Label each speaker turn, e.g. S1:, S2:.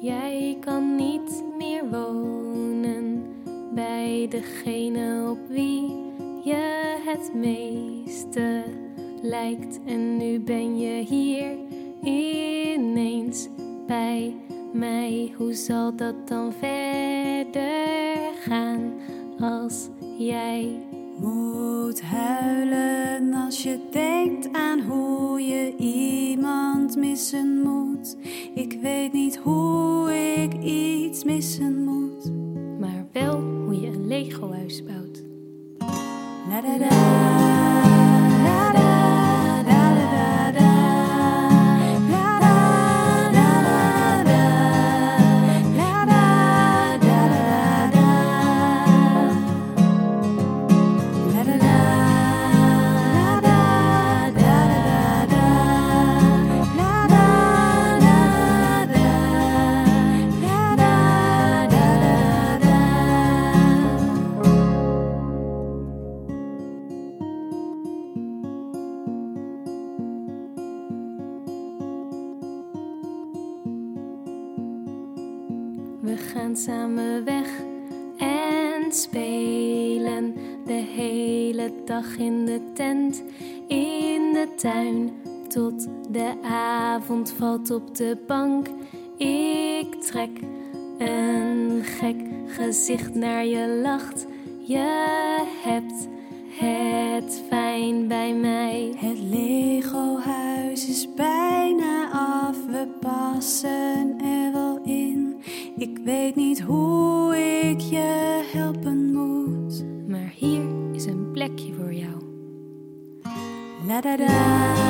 S1: Jij kan niet meer wonen bij degene op wie je het meeste lijkt. En nu ben je hier ineens bij mij. Hoe zal dat dan verder gaan als jij
S2: Moet huilen als je denkt aan hoe je iemand missen moet. Weet niet hoe ik iets missen moet.
S1: maar wel hoe je een Lego-huis bouwt?
S2: La da da,
S1: We gaan samen weg en spelen de hele dag in de tent, in de tuin, tot de avond valt op de bank. Ik trek een gek gezicht naar je lacht. Je hebt het fijn bij mij.
S2: Het Lego-huis is bijna af, we passen niet hoe ik je helpen moet.
S1: Maar hier is een plekje voor jou.
S2: La da da,